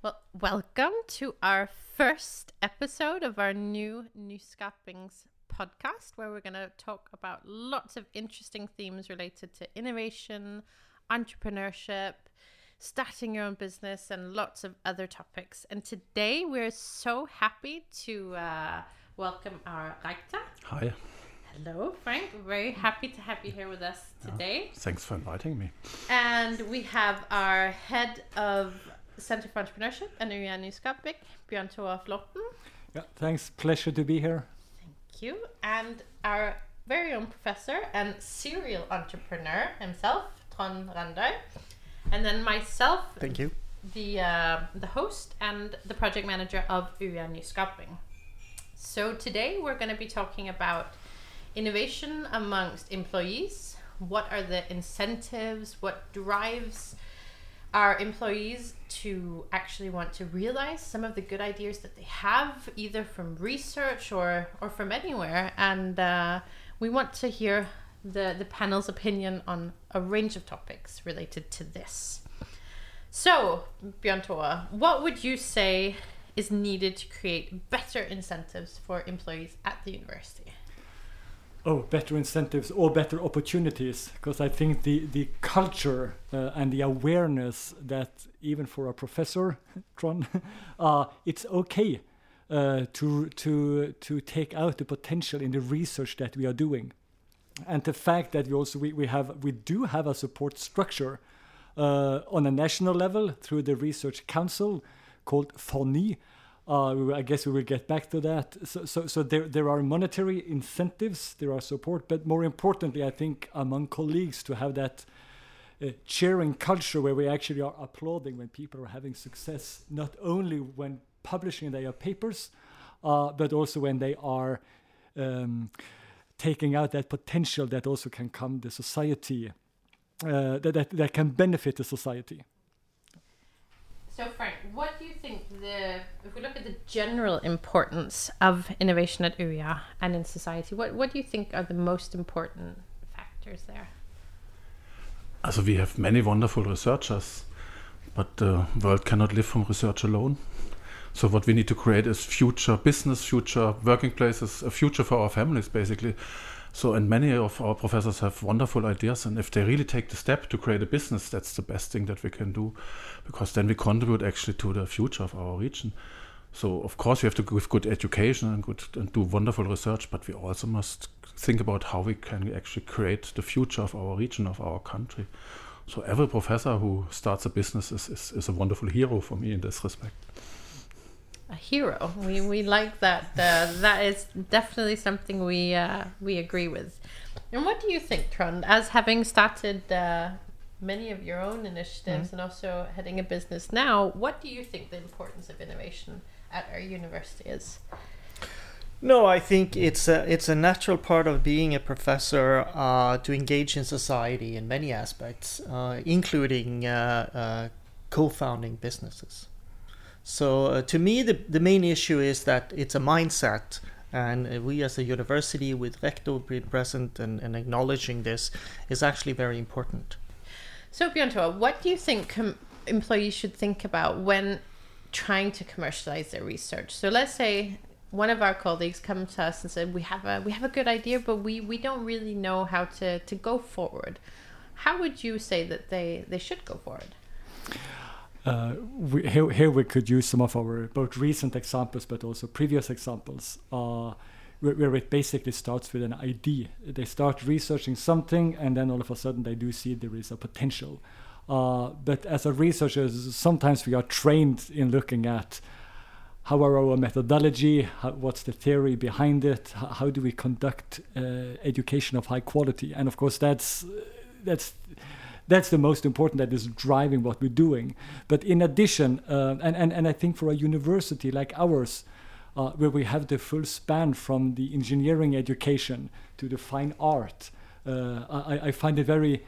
Well, welcome to our first episode of our new Nyskapings podcast, where we're going to talk about lots of interesting themes related to innovation, entrepreneurship, starting your own business, and lots of other topics. And today we're so happy to uh, welcome our Reita. Hi. Hello, Frank. Very happy to have you here with us today. Thanks for inviting me. And we have our head of Center for Entrepreneurship and UiA Nyskaping, Bjørn Tore Flåten. Yeah, thanks. Pleasure to be here. Thank you. And our very own professor and serial entrepreneur himself, Trond Randøy. And then myself, Thank you. the uh, the host and the project manager of UiA Nyskaping. So today we're going to be talking about innovation amongst employees. What are the incentives? What drives our employees to actually want to realize some of the good ideas that they have, either from research or or from anywhere? And uh, we want to hear the the panel's opinion on a range of topics related to this. So, Bjørn Tore, what would you say is needed to create better incentives for employees at the university? Oh, better incentives or better opportunities, because I think the the culture uh, and the awareness that even for a professor, Trond, uh, it's okay uh, to to to take out the potential in the research that we are doing, and the fact that we also we, we have we do have a support structure uh, on a national level through the research council called FORNY. Uh, I guess we will get back to that. So, so, so there, there are monetary incentives, there are support, but more importantly, I think among colleagues to have that uh, cheering culture where we actually are applauding when people are having success, not only when publishing their papers, uh, but also when they are um, taking out that potential that also can come the society, uh, that, that, that can benefit the society. So, Frank, what do you think the if we look at the general importance of innovation at UIA and in society, what what do you think are the most important factors there? Also, we have many wonderful researchers, but the world cannot live from research alone. So, what we need to create is future business, future working places, a future for our families, basically. So, and many of our professors have wonderful ideas, and if they really take the step to create a business, that's the best thing that we can do, because then we contribute actually to the future of our region. So, of course, we have to give good education and good and do wonderful research, but we also must think about how we can actually create the future of our region, of our country. So, every professor who starts a business is, is, is a wonderful hero for me in this respect. A hero. We we like that. Uh, that is definitely something we uh, we agree with. And what do you think, Trond? As having started uh, many of your own initiatives and also heading a business now, what do you think the importance of innovation at our university is? No, I think it's a it's a natural part of being a professor uh, to engage in society in many aspects, uh, including uh, uh, co-founding businesses. So uh, to me, the the main issue is that it's a mindset, and uh, we as a university, with rector being present and, and acknowledging this, is actually very important. So, Bjørn Tore, what do you think com- employees should think about when trying to commercialize their research? So, let's say one of our colleagues come to us and said, "We have a we have a good idea, but we we don't really know how to to go forward." How would you say that they they should go forward? Uh, we, here, here we could use some of our both recent examples but also previous examples uh, where, where it basically starts with an idea. They start researching something and then all of a sudden they do see there is a potential. Uh, but as a researcher, sometimes we are trained in looking at how are our methodology, how, what's the theory behind it, how, how do we conduct uh, education of high quality, and of course that's that's that's the most important that is driving what we're doing. But in addition, uh, and, and, and I think for a university like ours, uh, where we have the full span from the engineering education to the fine art, uh, I, I find it very,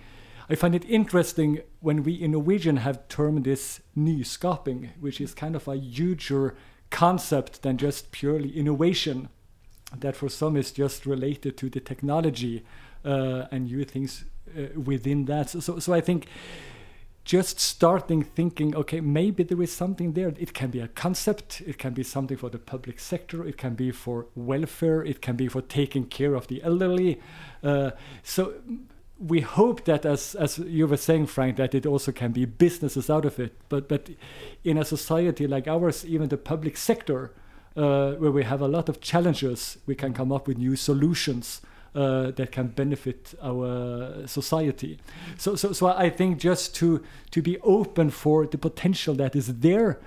I find it interesting when we in Norwegian have termed this nyskaping, which is kind of a huger concept than just purely innovation. That for some is just related to the technology uh, and new things uh, within that. So, so, I think just starting thinking, okay, maybe there is something there. It can be a concept, it can be something for the public sector, it can be for welfare, it can be for taking care of the elderly. Uh, so we hope that, as as you were saying, Frank, that it also can be businesses out of it. But but in a society like ours, even the public sector, uh, where we have a lot of challenges, we can come up with new solutions uh, that can benefit our society. So, so, so I think just to to be open for the potential that is there.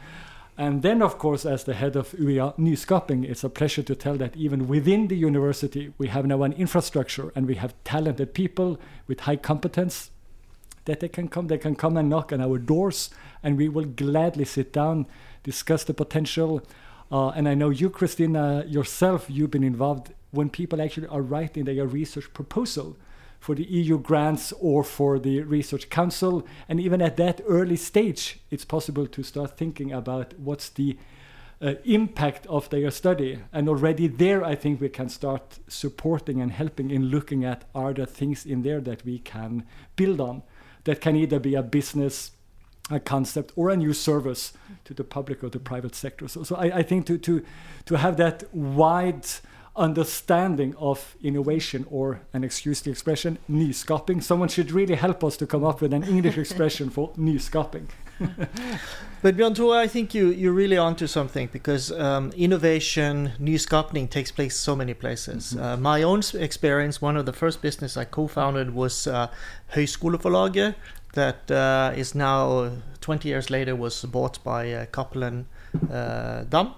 And then, of course, as the head of UiA Nyskaping, it's a pleasure to tell that even within the university, we have now an infrastructure and we have talented people with high competence that they can come, they can come and knock on our doors, and we will gladly sit down, discuss the potential. Uh, and I know you, Kristina, yourself, you've been involved when people actually are writing their research proposal for the EU grants or for the Research Council. And even at that early stage, it's possible to start thinking about what's the uh, impact of their study. And already there, I think we can start supporting and helping in looking at are there things in there that we can build on that can either be a business a concept or a new service to the public or the private sector. So, so I, I think to, to, to have that wide understanding of innovation or an excuse the expression nyskaping. Someone should really help us to come up with an English expression for nyskaping. but Bjørn Tore, I think you you're really onto something because um, innovation, nyskapning takes place so many places. Mm-hmm. Uh, my own experience, one of the first business I co-founded was uh, Høyskoleforlaget, that uh, is now 20 years later was bought by uh, Cappelen uh, Damm uh,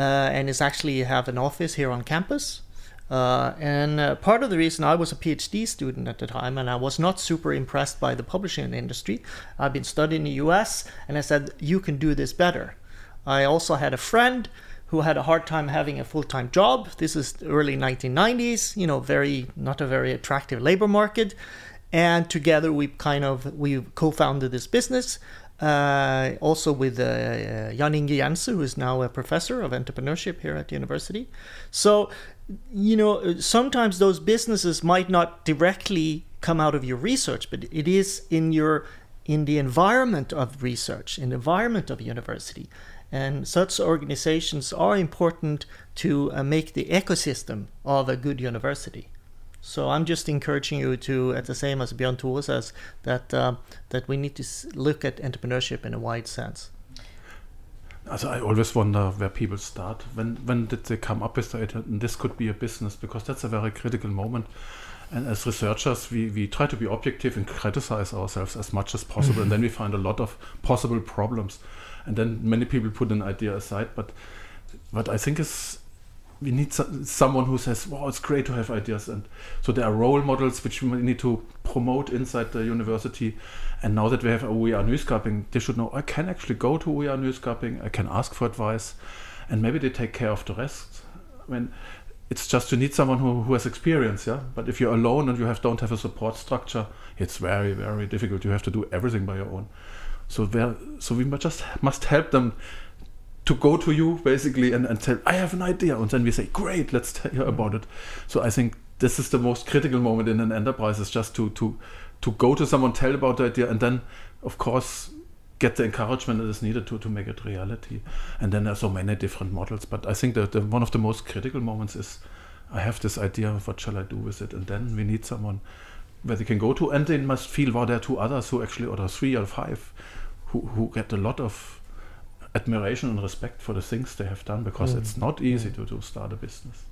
and is actually have an office here on campus. Uh, and uh, part of the reason I was a PhD student at the time and I was not super impressed by the publishing industry, I've been studying in the US and I said, you can do this better. I also had a friend who had a hard time having a full-time job. This is early 1990s, you know, very not a very attractive labor market. And together we kind of we co-founded this business uh, also with uh, uh, Jan Inge Jenssen, who is now a professor of entrepreneurship here at the university. So, you know, sometimes those businesses might not directly come out of your research, but it is in your in the environment of research, in the environment of university. And such organizations are important to uh, make the ecosystem of a good university. So I'm just encouraging you to, at the same as Bjørn Tore says, that uh, that we need to look at entrepreneurship in a wide sense. Also I always wonder where people start. When when did they come up with the idea? And this could be a business because that's a very critical moment. And as researchers, we, we try to be objective and criticize ourselves as much as possible, and then we find a lot of possible problems. And then many people put an idea aside. But what I think is we need so, someone who says, "Wow, it's great to have ideas." And so there are role models which we need to promote inside the university. And now that we have UiA Nyskaping, they should know I can actually go to UiA Nyskaping. I can ask for advice, and maybe they take care of the rest. I mean, it's just you need someone who, who has experience, yeah. But if you're alone and you have don't have a support structure, it's very very difficult. You have to do everything by your own. So there, so we just must help them to go to you basically and, and tell I have an idea and then we say great let's tell you about it. So I think this is the most critical moment in an enterprise is just to to to go to someone tell about the idea and then of course get the encouragement that is needed to, to make it reality. And then there are so many different models but I think that the, one of the most critical moments is I have this idea what shall I do with it? And then we need someone where they can go to and they must feel well there are two others who actually or three or five who, who get a lot of admiration and respect for the things they have done because mm. it's not easy to, to start a business.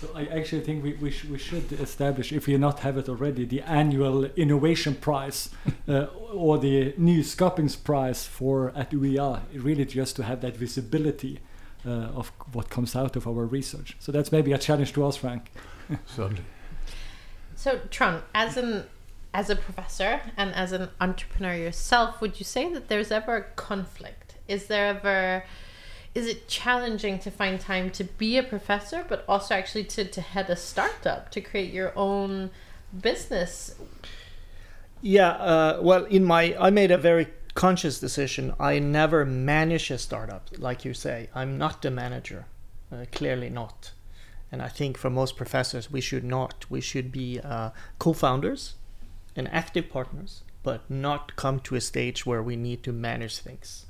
So I actually think we, we, sh we should establish, if we not have it already, the annual innovation prize uh, or the Nyskapingsprize for at UiA, really just to have that visibility uh, of what comes out of our research. So that's maybe a challenge to us, Frank. Certainly. So Trond, as an as a professor and as an entrepreneur yourself, would you say that there's ever a conflict is there ever is it challenging to find time to be a professor but also actually to, to head a startup to create your own business? Yeah uh, well in my i made a very conscious decision. I never manage a startup like you say. I'm not the manager uh, clearly not. And i think for most professors we should not. We should be uh, co-founders and active partners but not come to a stage where we need to manage things.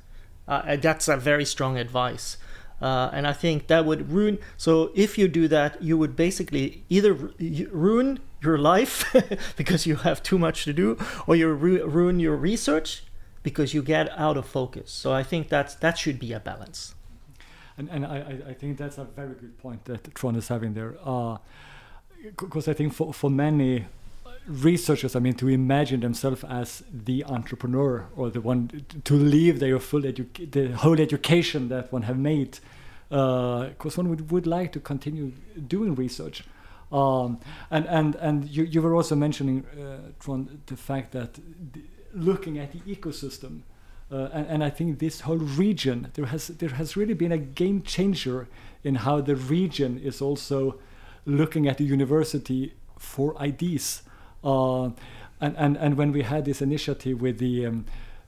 Uh, that's a very strong advice. Uh, and I think that would ruin. So if you do that, you would basically either ruin your life because you have too much to do, or you ru- ruin your research because you get out of focus. So I think that's that should be a balance. And and I, I think that's a very good point that Trond is having there. Because uh, I think for for many researchers, I mean, to imagine themselves as the entrepreneur or the one to leave their full edu- the whole education that one have made, because uh, one would, would like to continue doing research. Um, and and and you, you were also mentioning, uh, the fact that looking at the ecosystem, uh, and, and I think this whole region there has there has really been a game changer in how the region is also looking at the university for ideas uh, and, and, and when we had this initiative with the um,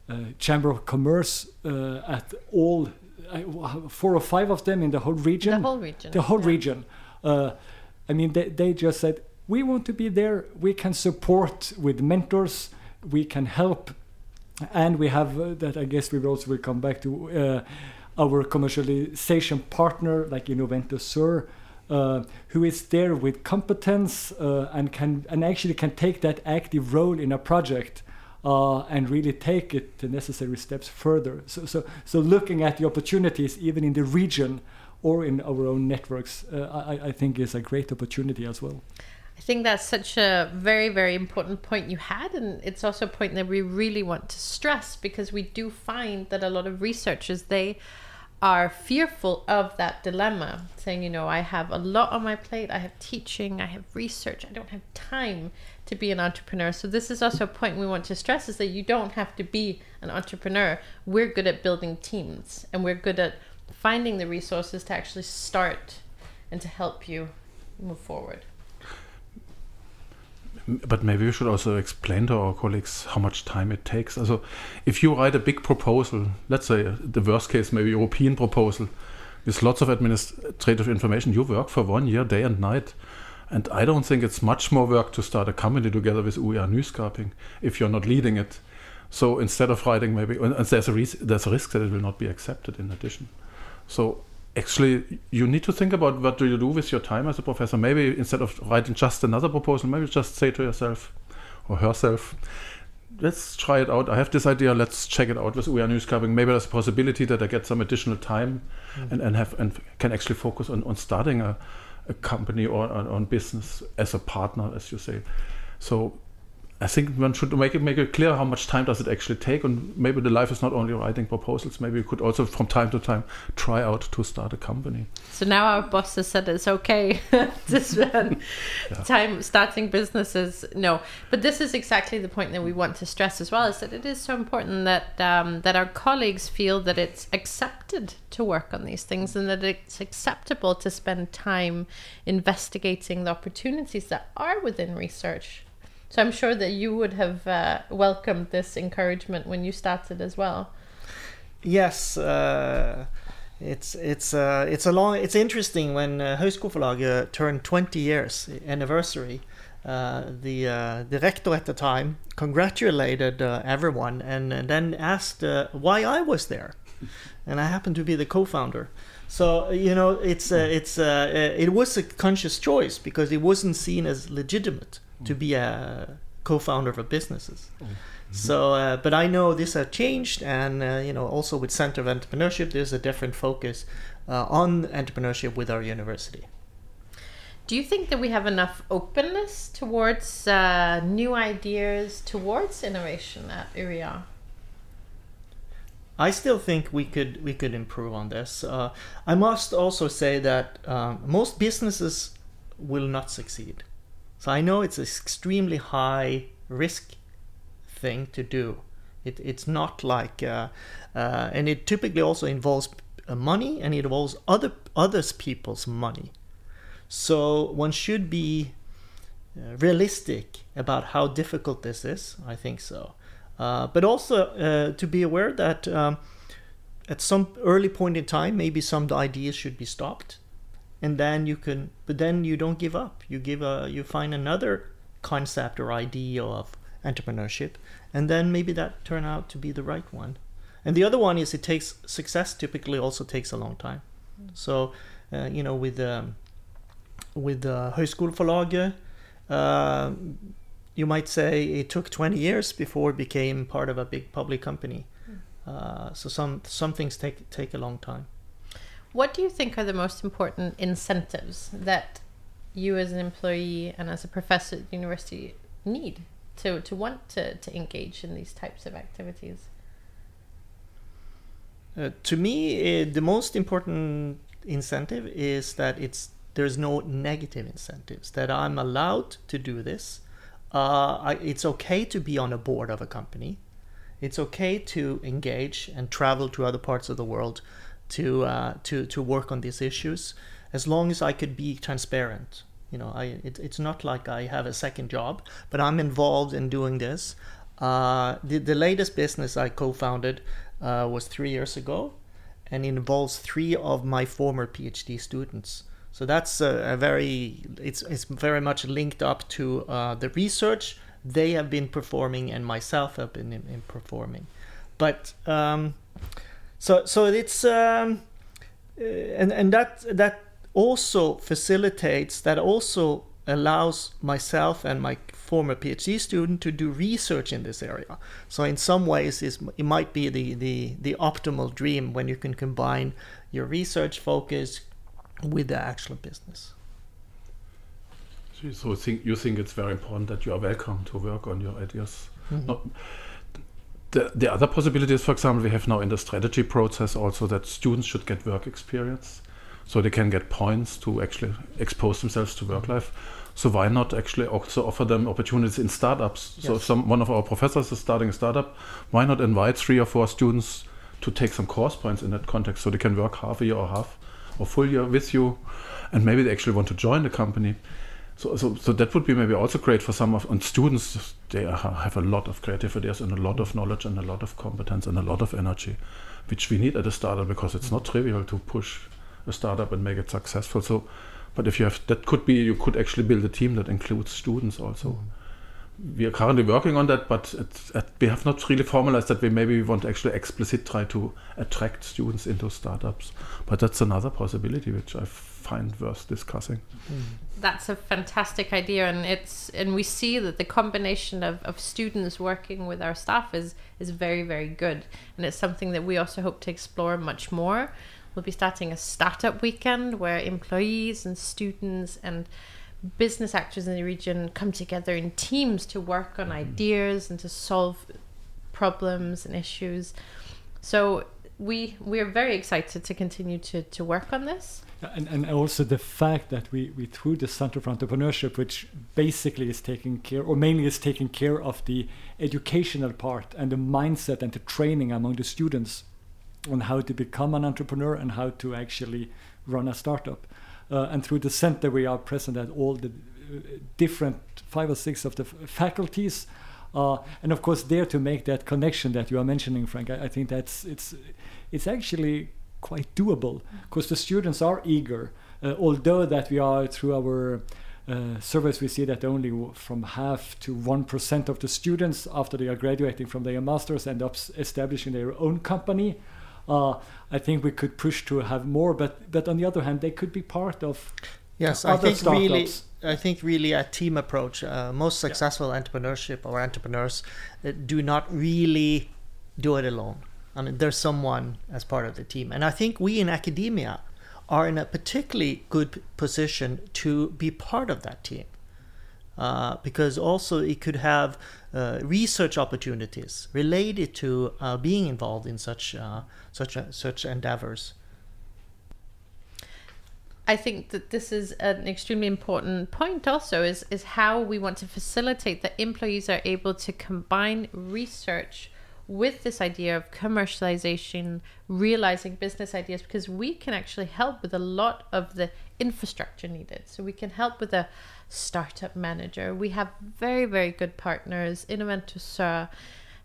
uh, Chamber of Commerce uh, at all, four or five of them in the whole region. The whole region. The whole yeah. region. I mean, they, they just said, we want to be there. We can support with mentors. We can help. And we have uh, that, I guess we also will come back to uh, our commercialization partner, like Innoventus Sør, uh, who is there with competence uh, and can and actually can take that active role in a project uh, and really take it the necessary steps further. So, so, so looking at the opportunities even in the region or in our own networks, uh, I, I think is a great opportunity as well. I think that's such a very, very important point you had. And it's also a point that we really want to stress because we do find that a lot of researchers, they are fearful of that dilemma, saying, you know, I have a lot on my plate, I have teaching, I have research, I don't have time to be an entrepreneur. So this is also a point we want to stress is that you don't have to be an entrepreneur. We're good at building teams and we're good at finding the resources to actually start and to help you move forward but maybe we should also explain to our colleagues how much time it takes. Also, if you write a big proposal, let's say uh, the worst case, maybe European proposal, with lots of administrative information, you work for one year, day and night. And I don't think it's much more work to start a company together with UiA Nyskaping if you're not leading it. So instead of writing maybe, and there's a, there's a risk that it will not be accepted in addition. So actually you need to think about what do you do with your time as a professor. Maybe instead of writing just another proposal maybe just say to yourself or herself let's try it out. I have this idea. Let's check it out with UiA Nyskaping maybe there's a possibility that i get some additional time mm-hmm. and, and have and can actually focus on, on starting a, a company or on, on business as a partner as you say. So I think one should make it make it clear how much time does it actually take, and maybe the life is not only writing proposals. Maybe you could also, from time to time, try out to start a company. So now our boss has said it's okay to spend yeah. time starting businesses. No, but this is exactly the point that we want to stress as well: is that it is so important that um, that our colleagues feel that it's accepted to work on these things, and that it's acceptable to spend time investigating the opportunities that are within research so I'm sure that you would have uh, welcomed this encouragement when you started as well. Yes, uh, it's it's uh, it's a long. It's interesting when uh, turned 20 years anniversary. Uh, the uh, the rector at the time congratulated uh, everyone and, and, then asked uh, why I was there, and I happened to be the co-founder. So you know, it's it's it was a conscious choice because it wasn't seen as legitimate to be a co-founder of businesses. Mm-hmm. So, uh, but I know this has changed, and uh, you know, also with Center of Entrepreneurship, there's a different focus uh, on entrepreneurship with our university. Do you think that we have enough openness towards uh, new ideas, towards innovation at UiA? I still think we could we could improve on this. Uh, I must also say that um, most businesses will not succeed. So I know it's an extremely high risk thing to do. It, it's not like, uh, uh, and it typically also involves uh, money and it involves other others people's money. So one should be uh, realistic about how difficult this is. I think so, uh, but also uh, to be aware that um, at some early point in time, maybe some ideas should be stopped and then you can but then you don't give up you give a you find another concept or idea of entrepreneurship, and then maybe that turn out to be the right one. And the other one is it takes success typically also takes a long time. So, uh, you know, with um, with uh, Høyskoleforlaget, uh, you might say it took 20 years before it became part of a big public company. Uh, so some some things take take a long time. What do you think are the most important incentives that you as an employee and as a professor at the university need to, to want to, to engage in these types of activities? Uh, to me, uh, the most important incentive is that it's there's no negative incentives. That I'm allowed to do this. Uh, I, it's okay to be on a board of a company. It's okay to engage and travel to other parts of the world to uh, to to work on these issues, as long as I could be transparent. You know, I it, it's not like I have a second job, but I'm involved in doing this. Uh, the the latest business I co-founded uh, was three years ago, and involves three of my former PhD students. So that's a, a very it's it's very much linked up to uh, the research they have been performing and myself have been in, in performing. But um, so so it's um, uh, and and that that also facilitates that also allows myself and my former PhD student to do research in this area. So in some ways, it might be the, the, the optimal dream when you can combine your research focus with the actual business. So think, you think it's very important that you are welcome to work on your ideas. Mm-hmm. Not, the, the other possibility is, for example, we have now in the strategy process also that students should get work experience so they can get points to actually expose themselves to work life. So why not actually also offer them opportunities in startups? Yes. So if some one of our professors is starting a startup, why not invite three or four students to take some course points in that context so they can work half a year or half or full year with you and maybe they actually want to join the company. So, so, so that would be maybe also great for some of and students. They have a lot of creative ideas and a lot of knowledge and a lot of competence and a lot of energy, which we need at a startup because it's not trivial to push a startup and make it successful. So, but if you have that, could be you could actually build a team that includes students also. Mm. We are currently working on that, but it's, we have not really formalized that. We maybe we want to actually explicit try to attract students into startups, but that's another possibility which I find worth discussing. That's a fantastic idea, and it's and we see that the combination of, of students working with our staff is is very very good, and it's something that we also hope to explore much more we'll be starting a startup weekend where employees and students and business actors in the region come together in teams to work on mm-hmm. ideas and to solve problems and issues. So we we are very excited to continue to, to work on this. And, and also the fact that we, we through the Center for Entrepreneurship, which basically is taking care or mainly is taking care of the educational part and the mindset and the training among the students on how to become an entrepreneur and how to actually run a startup. Uh, and through the center, we are present at all the uh, different five or six of the faculties. Uh, and of course, there to make that connection that you are mentioning, Frank, I, I think that's it's it's actually quite doable because the students are eager. Uh, although that we are through our uh, surveys, we see that only from half to one percent of the students after they are graduating from their masters end up establishing their own company uh, I think we could push to have more. But but on the other hand, they could be part of yes. I think startups. really. I think really a team approach. Uh, most successful yeah. entrepreneurship or entrepreneurs uh, do not really do it alone. I mean, there's someone as part of the team, and I think we in academia are in a particularly good position to be part of that team. Uh, because also it could have uh, research opportunities related to uh, being involved in such uh, such such endeavors. I think that this is an extremely important point. Also, is is how we want to facilitate that employees are able to combine research with this idea of commercialization, realizing business ideas, because we can actually help with a lot of the infrastructure needed. So we can help with a startup manager. We have very, very good partners, Innoventus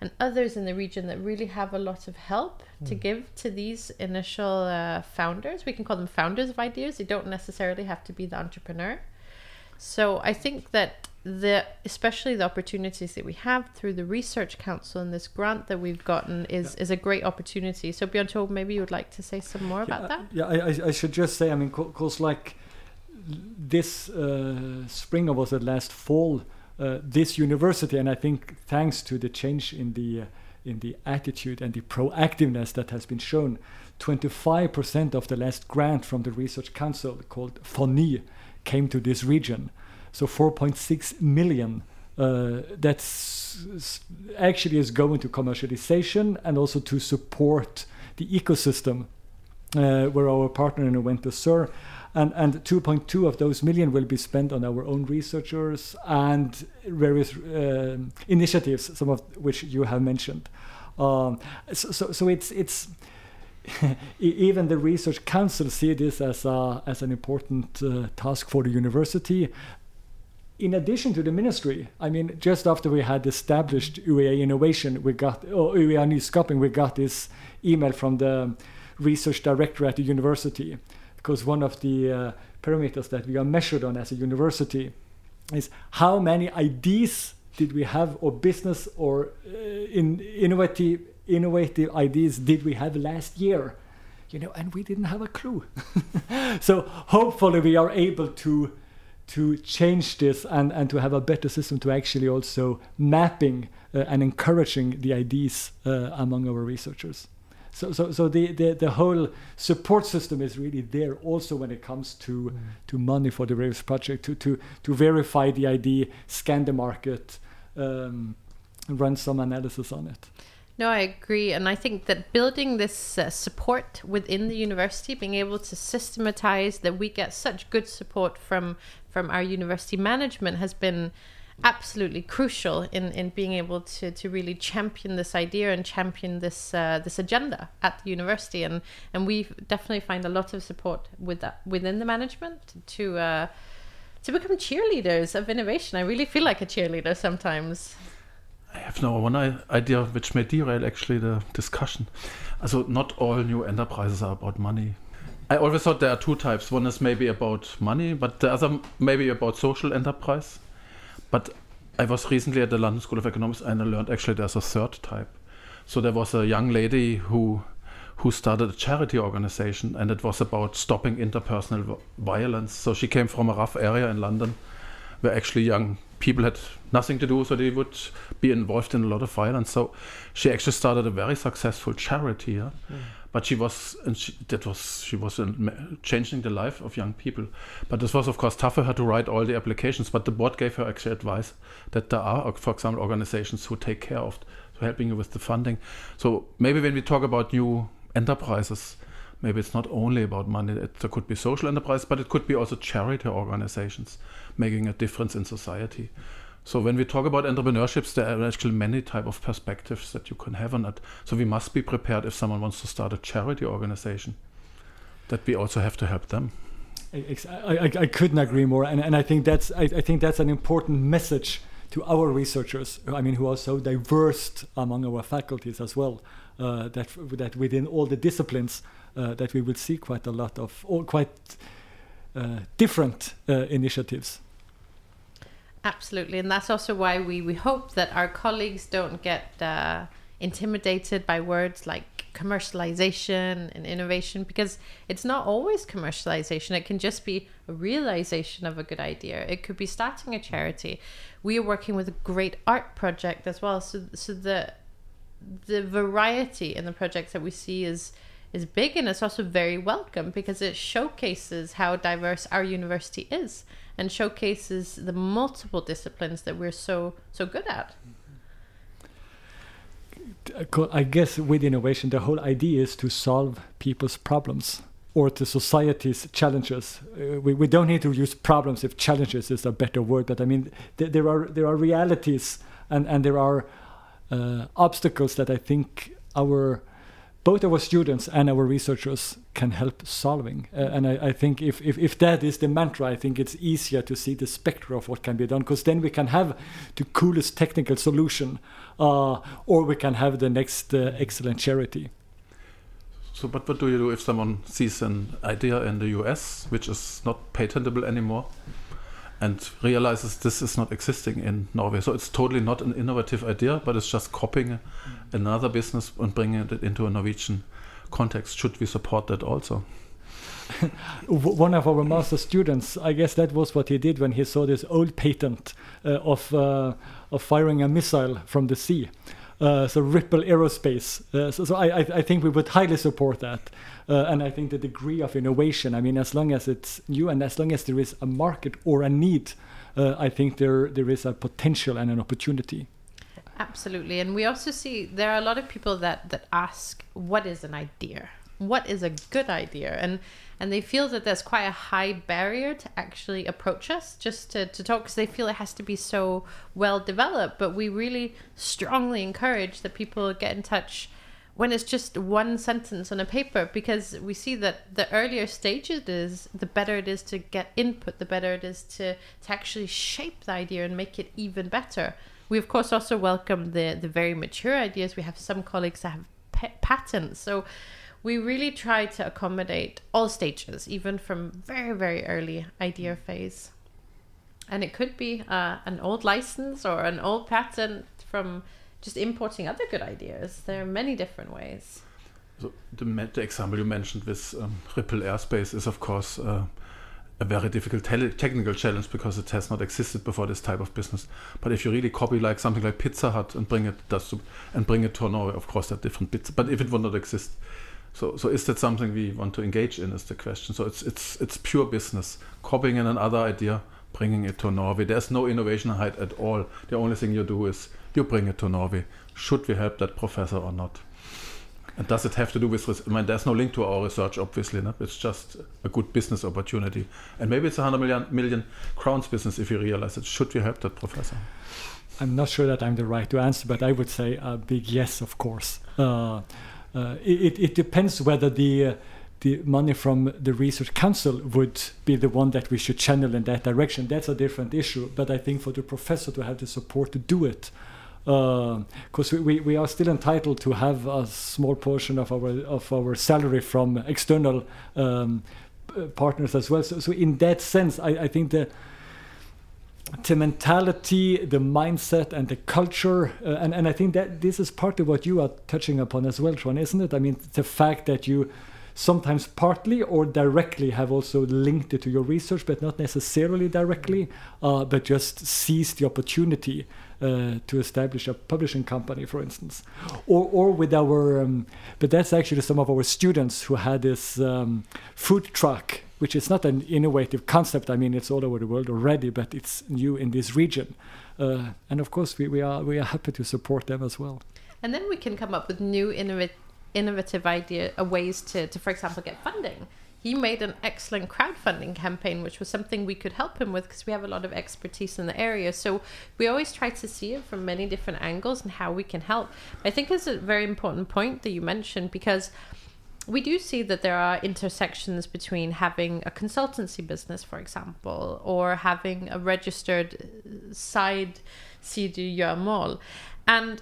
and others in the region that really have a lot of help mm. to give to these initial uh, founders. We can call them founders of ideas. They don't necessarily have to be the entrepreneur. So I think that the especially the opportunities that we have through the research council and this grant that we've gotten is is a great opportunity. So Bjørn Tore, maybe you would like to say some more yeah, about that. Yeah, I, I, I should just say, I mean, because like this uh, spring or was it last fall, uh, this university, and I think thanks to the change in the uh, in the attitude and the proactiveness that has been shown, 25% of the last grant from the research council called FORNY came to this region. So 4.6 million. Uh, that's actually is going to commercialization and also to support the ecosystem uh, where our partner to Sur and and 2.2 of those million will be spent on our own researchers and various uh, initiatives, some of which you have mentioned. Um, so, so, so it's it's even the research council see this as a, as an important uh, task for the university. In addition to the ministry, I mean, just after we had established UiA Innovation, we got or UiA Nyskaping, we got this email from the research director at the university because one of the uh, parameters that we are measured on as a university is how many ideas did we have or business or uh, in innovative innovative ideas did we have last year? You know and we didn't have a clue. So hopefully we are able to to change this and and to have a better system to actually also mapping uh, and encouraging the ideas uh, among our researchers. So so so the, the the whole support system is really there also when it comes to mm. to money for the various project to to to verify the idea scan the market um, run some analysis on it no, I agree. And I think that building this uh, support within the university, being able to systematize that we get such good support from from our university management has been absolutely crucial in, in being able to, to really champion this idea and champion this uh, this agenda at the university and and we definitely find a lot of support with that within the management to uh, to become cheerleaders of innovation. I really feel like a cheerleader sometimes. I have no one idea which may derail actually the discussion. So not all new enterprises are about money. I always thought there are two types. One is maybe about money, but the other maybe about social enterprise but I was recently at the London School of Economics and I learned actually there's a third type. So there was a young lady who who started a charity organization and it was about stopping interpersonal violence. So she came from a rough area in London where actually young people had nothing to do, so they would be involved in a lot of violence. So she actually started a very successful charity. Yeah? Mm but she was and she, that was she was changing the life of young people but this was of course tough for her to write all the applications but the board gave her actually advice that there are for example organizations who take care of helping you with the funding so maybe when we talk about new enterprises maybe it's not only about money it, there could be social enterprise but it could be also charity organizations making a difference in society so when we talk about entrepreneurships, there are actually many type of perspectives that you can have on it. So we must be prepared if someone wants to start a charity organization, that we also have to help them. I, I, I couldn't agree more, and, and I think that's I, I think that's an important message to our researchers. I mean, who are so diverse among our faculties as well. Uh, that that within all the disciplines, that we will see quite a lot of all quite uh, different uh, initiatives. Absolutely, and that's also why we, we hope that our colleagues don't get uh, intimidated by words like commercialization and innovation because it's not always commercialization. It can just be a realization of a good idea. It could be starting a charity. We are working with a great art project as well, so so the the variety in the projects that we see is is big and it's also very welcome because it showcases how diverse our university is and showcases the multiple disciplines that we're so so good at. I guess with innovation, the whole idea is to solve people's problems or to society's challenges. Uh, we, we don't need to use problems if challenges is a better word, but I mean th- there are there are realities and and there are uh, obstacles that I think our both our students and our researchers can help solving. Uh, and I, I think if, if, if, that is the mantra, I think it's easier to see the spectrum of what can be done because then we can have the coolest technical solution uh, or we can have the next uh, excellent charity. So, but what do you do if someone sees an idea in the US which is not patentable anymore? And realizes this is not existing in Norway. So it's totally not an innovative idea, but it's just copying another business and bringing it into a Norwegian context. Should we support that also? one of our master students, I guess that was what he did when he saw this old patent uh, of uh, of firing a missile from the sea. Uh, so Ripple Aerospace. Uh, so, so I, I think we would highly support that, uh, and I think the degree of innovation. I mean, as long as it's new and as long as there is a market or a need, uh, I think there there is a potential and an opportunity. Absolutely, and we also see there are a lot of people that that ask, "What is an idea? What is a good idea?" and and they feel that there's quite a high barrier to actually approach us just to, to talk because they feel it has to be so well developed. But we really strongly encourage that people get in touch when it's just one sentence on a paper because we see that the earlier stage it is the better it is to get input the better it is to, to actually shape the idea and make it even better. We of course also welcome the the very mature ideas. We have some colleagues that have patents. So we really try to accommodate all stages, even from very, very early idea phase. And it could be uh, an old license or an old patent from just importing other good ideas. There are many different ways. So the, the example you mentioned with um, Ripple Aerospace is, of course, uh, a very difficult te technical challenge because it has not existed before this type of business. But if you really copy like something like Pizza Hut and bring it to, and bring it to Norway, of course, there are different bits. But if it would not exist, so, so is that something we want to engage in? Is the question. So it's it's it's pure business, copying in another idea, bringing it to Norway. There's no innovation height at all. The only thing you do is you bring it to Norway. Should we help that professor or not? And does it have to do with? I mean, there's no link to our research, obviously. No? It's just a good business opportunity, and maybe it's a hundred million million crowns business if you realize it. Should we help that professor? I'm not sure that I'm the right to answer, but I would say a big yes, of course. Uh, it, it depends whether the uh, the money from the research council would be the one that we should channel in that direction. That's a different issue. But I think for the professor to have the support to do it, because uh, we, we are still entitled to have a small portion of our of our salary from external um, partners as well. So, so in that sense, I, I think the the mentality, the mindset, and the culture. Uh, and, and I think that this is part of what you are touching upon as well, Trond, isn't it? I mean, the fact that you sometimes partly or directly have also linked it to your research, but not necessarily directly, uh, but just seized the opportunity uh, to establish a publishing company, for instance, or or with our. Um, but that's actually some of our students who had this um, food truck which is not an innovative concept. I mean, it's all over the world already, but it's new in this region. Uh, and of course, we, we are we are happy to support them as well. And then we can come up with new innovative innovative idea uh, ways to, to, for example, get funding. He made an excellent crowdfunding campaign, which was something we could help him with because we have a lot of expertise in the area. So we always try to see it from many different angles and how we can help. I think it's a very important point that you mentioned because we do see that there are intersections between having a consultancy business, for example, or having a registered uh, side CDU Mall. And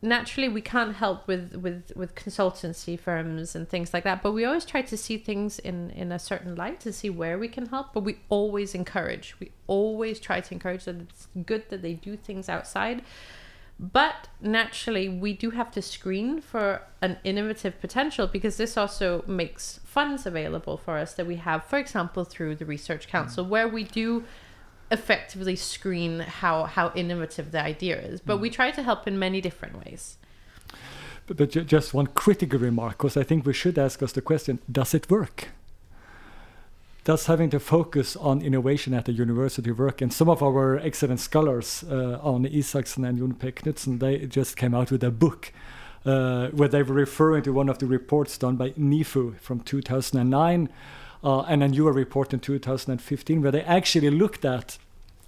naturally we can't help with, with, with consultancy firms and things like that, but we always try to see things in, in a certain light to see where we can help. But we always encourage, we always try to encourage that it's good that they do things outside but naturally, we do have to screen for an innovative potential because this also makes funds available for us that we have, for example, through the Research Council, mm. where we do effectively screen how, how innovative the idea is. But mm. we try to help in many different ways. But, but just one critical remark, because I think we should ask us the question does it work? Thus having to focus on innovation at the university work. And some of our excellent scholars, uh, Arne Isaksen and Jon P. Knudsen, they just came out with a book uh, where they were referring to one of the reports done by NIFU from 2009 uh, and a newer report in 2015 where they actually looked at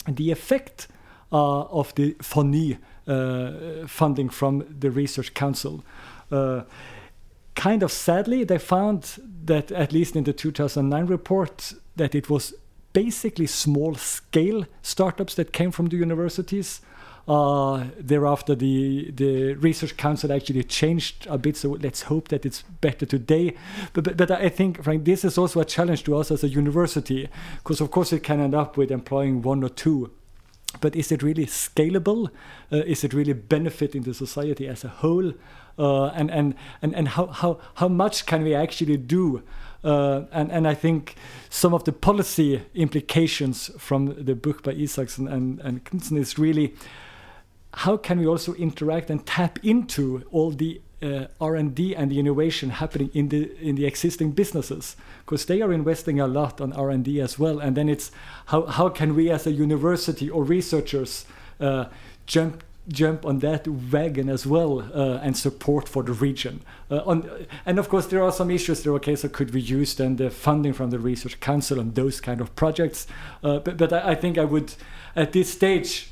the effect uh, of the FORNY uh, funding from the Research Council. Kind of sadly, they found that at least in the 2009 report that it was basically small scale startups that came from the universities. Uh, thereafter, the the research council actually changed a bit. So let's hope that it's better today. But but, but I think, Frank, this is also a challenge to us as a university, because of course it can end up with employing one or two. But is it really scalable? Uh, is it really benefiting the society as a whole? Uh, and and and and how how how much can we actually do? Uh, and and I think some of the policy implications from the book by Isaksen and and Knudsen is really how can we also interact and tap into all the uh, R&D and the innovation happening in the in the existing businesses because they are investing a lot on R&D as well and then it's how how can we as a university or researchers uh, jump jump on that wagon as well uh, and support for the region. Uh, on and of course there are some issues there. Okay so could we use then the funding from the research council on those kind of projects? Uh, but, but I, I think I would at this stage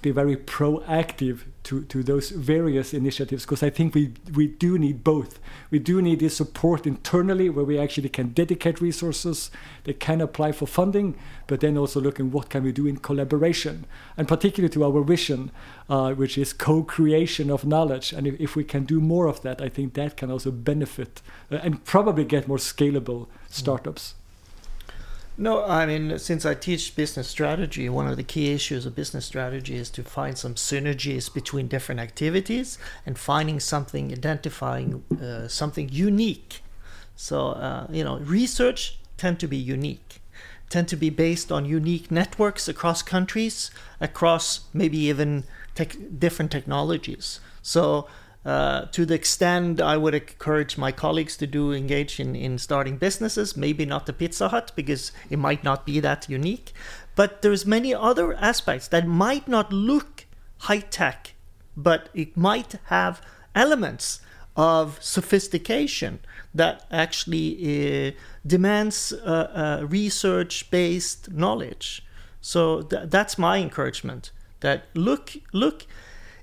be very proactive to, to those various initiatives because I think we, we do need both. We do need this support internally where we actually can dedicate resources, they can apply for funding, but then also looking what can we do in collaboration, and particularly to our vision, uh, which is co-creation of knowledge. And if, if, we can do more of that, I think that can also benefit uh, and probably get more scalable startups. No, I mean, since I teach business strategy, one of the key issues of business strategy is to find some synergies between different activities and finding something, identifying uh, something unique. So, uh, you know, research tend to be unique, tend to be based on unique networks across countries, across maybe even tech, different technologies. So, uh, to the extent I would encourage my colleagues to do engage in, in starting businesses, maybe not the Pizza Hut because it might not be that unique, but there's many other aspects that might not look high tech, but it might have elements of sophistication that actually uh, demands uh, uh research based knowledge. So th- that's my encouragement. That look look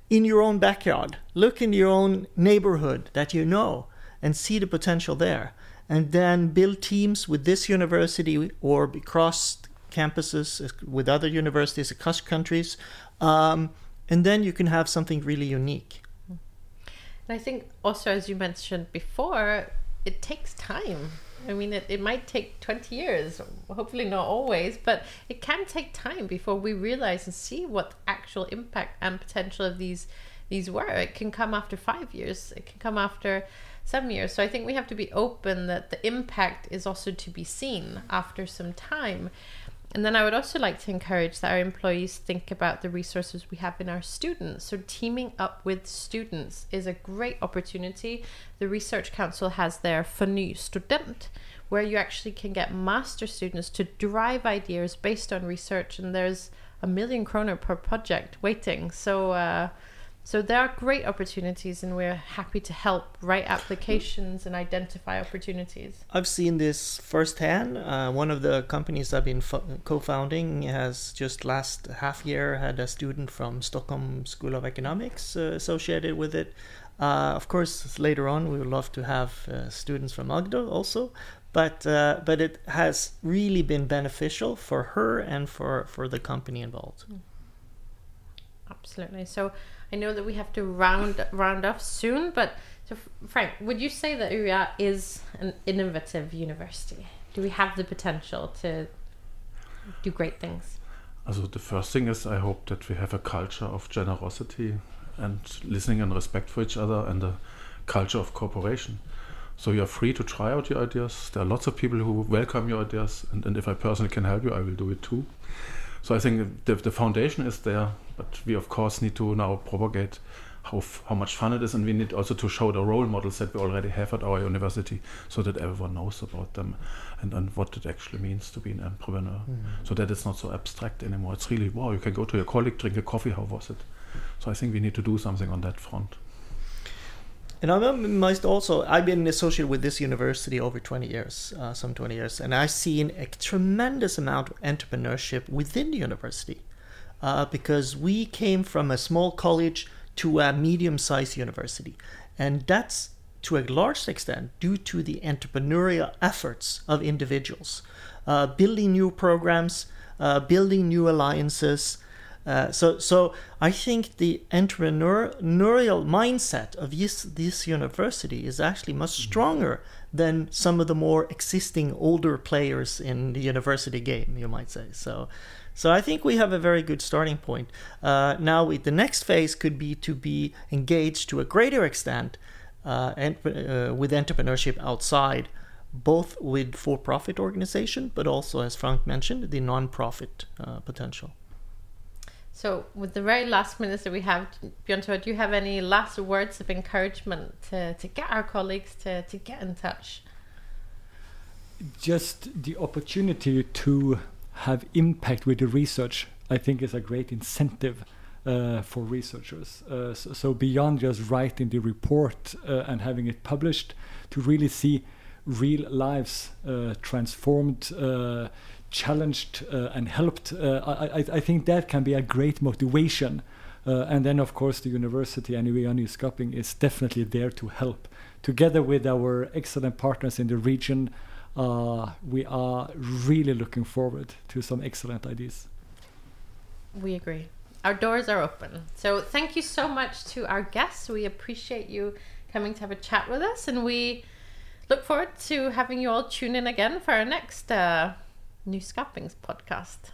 in your own backyard. Look in your own neighborhood that you know and see the potential there. And then build teams with this university or across campuses uh, with other universities across countries. Um, and then you can have something really unique. And I think also, as you mentioned before, it takes time I mean, it, it might take 20 years, hopefully not always, but it can take time before we realize and see what actual impact and potential of these these were. It can come after five years, it can come after seven years. So I think we have to be open that the impact is also to be seen after some time. And then I would also like to encourage that our employees think about the resources we have in our students. So, teaming up with students is a great opportunity. The Research Council has their FORNY Student, where you actually can get master students to drive ideas based on research, and there's a million kroner per project waiting. So, uh, so there are great opportunities, and we're happy to help write applications and identify opportunities. I've seen this firsthand. Uh, one of the companies I've been fo- co-founding has just last half year had a student from Stockholm School of Economics uh, associated with it. Uh, of course, later on we would love to have uh, students from Agder also, but uh, but it has really been beneficial for her and for for the company involved. Absolutely. So I know that we have to round round off soon, but so Frank, would you say that UiA is an innovative university? Do we have the potential to do great things? Also the first thing is I hope that we have a culture of generosity and listening and respect for each other and a culture of cooperation. So you are free to try out your ideas. There are lots of people who welcome your ideas, and, and if I personally can help you, I will do it too. So I think the, the foundation is there, but we of course need to now propagate how, how much fun it is, and we need also to show the role models that we already have at our university, so that everyone knows about them and, and what it actually means to be an entrepreneur. Mm. So that it's not so abstract anymore. It's really wow, you can go to your colleague, drink a coffee. How was it? So I think we need to do something on that front. And I must also, I've been associated with this university over 20 years, uh, some 20 years, and I've seen a tremendous amount of entrepreneurship within the university uh, because we came from a small college to a medium sized university. And that's to a large extent due to the entrepreneurial efforts of individuals, uh, building new programs, uh, building new alliances, Uh, so, so I think the entrepreneurial mindset of this, this university is actually much stronger than some of the more existing older players in the university game, you might say. So, so I think we have a very good starting point. Uh, now, the next phase could be to be engaged to a greater extent uh, and, uh, with entrepreneurship outside, both with for-profit organization, but also, as Frank mentioned, the non-profit uh, potential. So, with the very last minutes that we have, Bjørn, do you have any last words of encouragement to, to get our colleagues to, to get in touch? Just the opportunity to have impact with the research, I think, is a great incentive uh, for researchers. Uh, so, so, beyond just writing the report uh, and having it published, to really see real lives uh, transformed uh, challenged uh, and helped, I, I, think that can be a great motivation. And then, of course, the university and UiA Nyskaping is definitely there to help. Together with our excellent partners in the region, uh, we are really looking forward to some excellent ideas. We agree. Our doors are open. So, thank you so much to our guests. We appreciate you coming to have a chat with us, and we look forward to having you all tune in again for our next. Uh, Nyskapings podcast.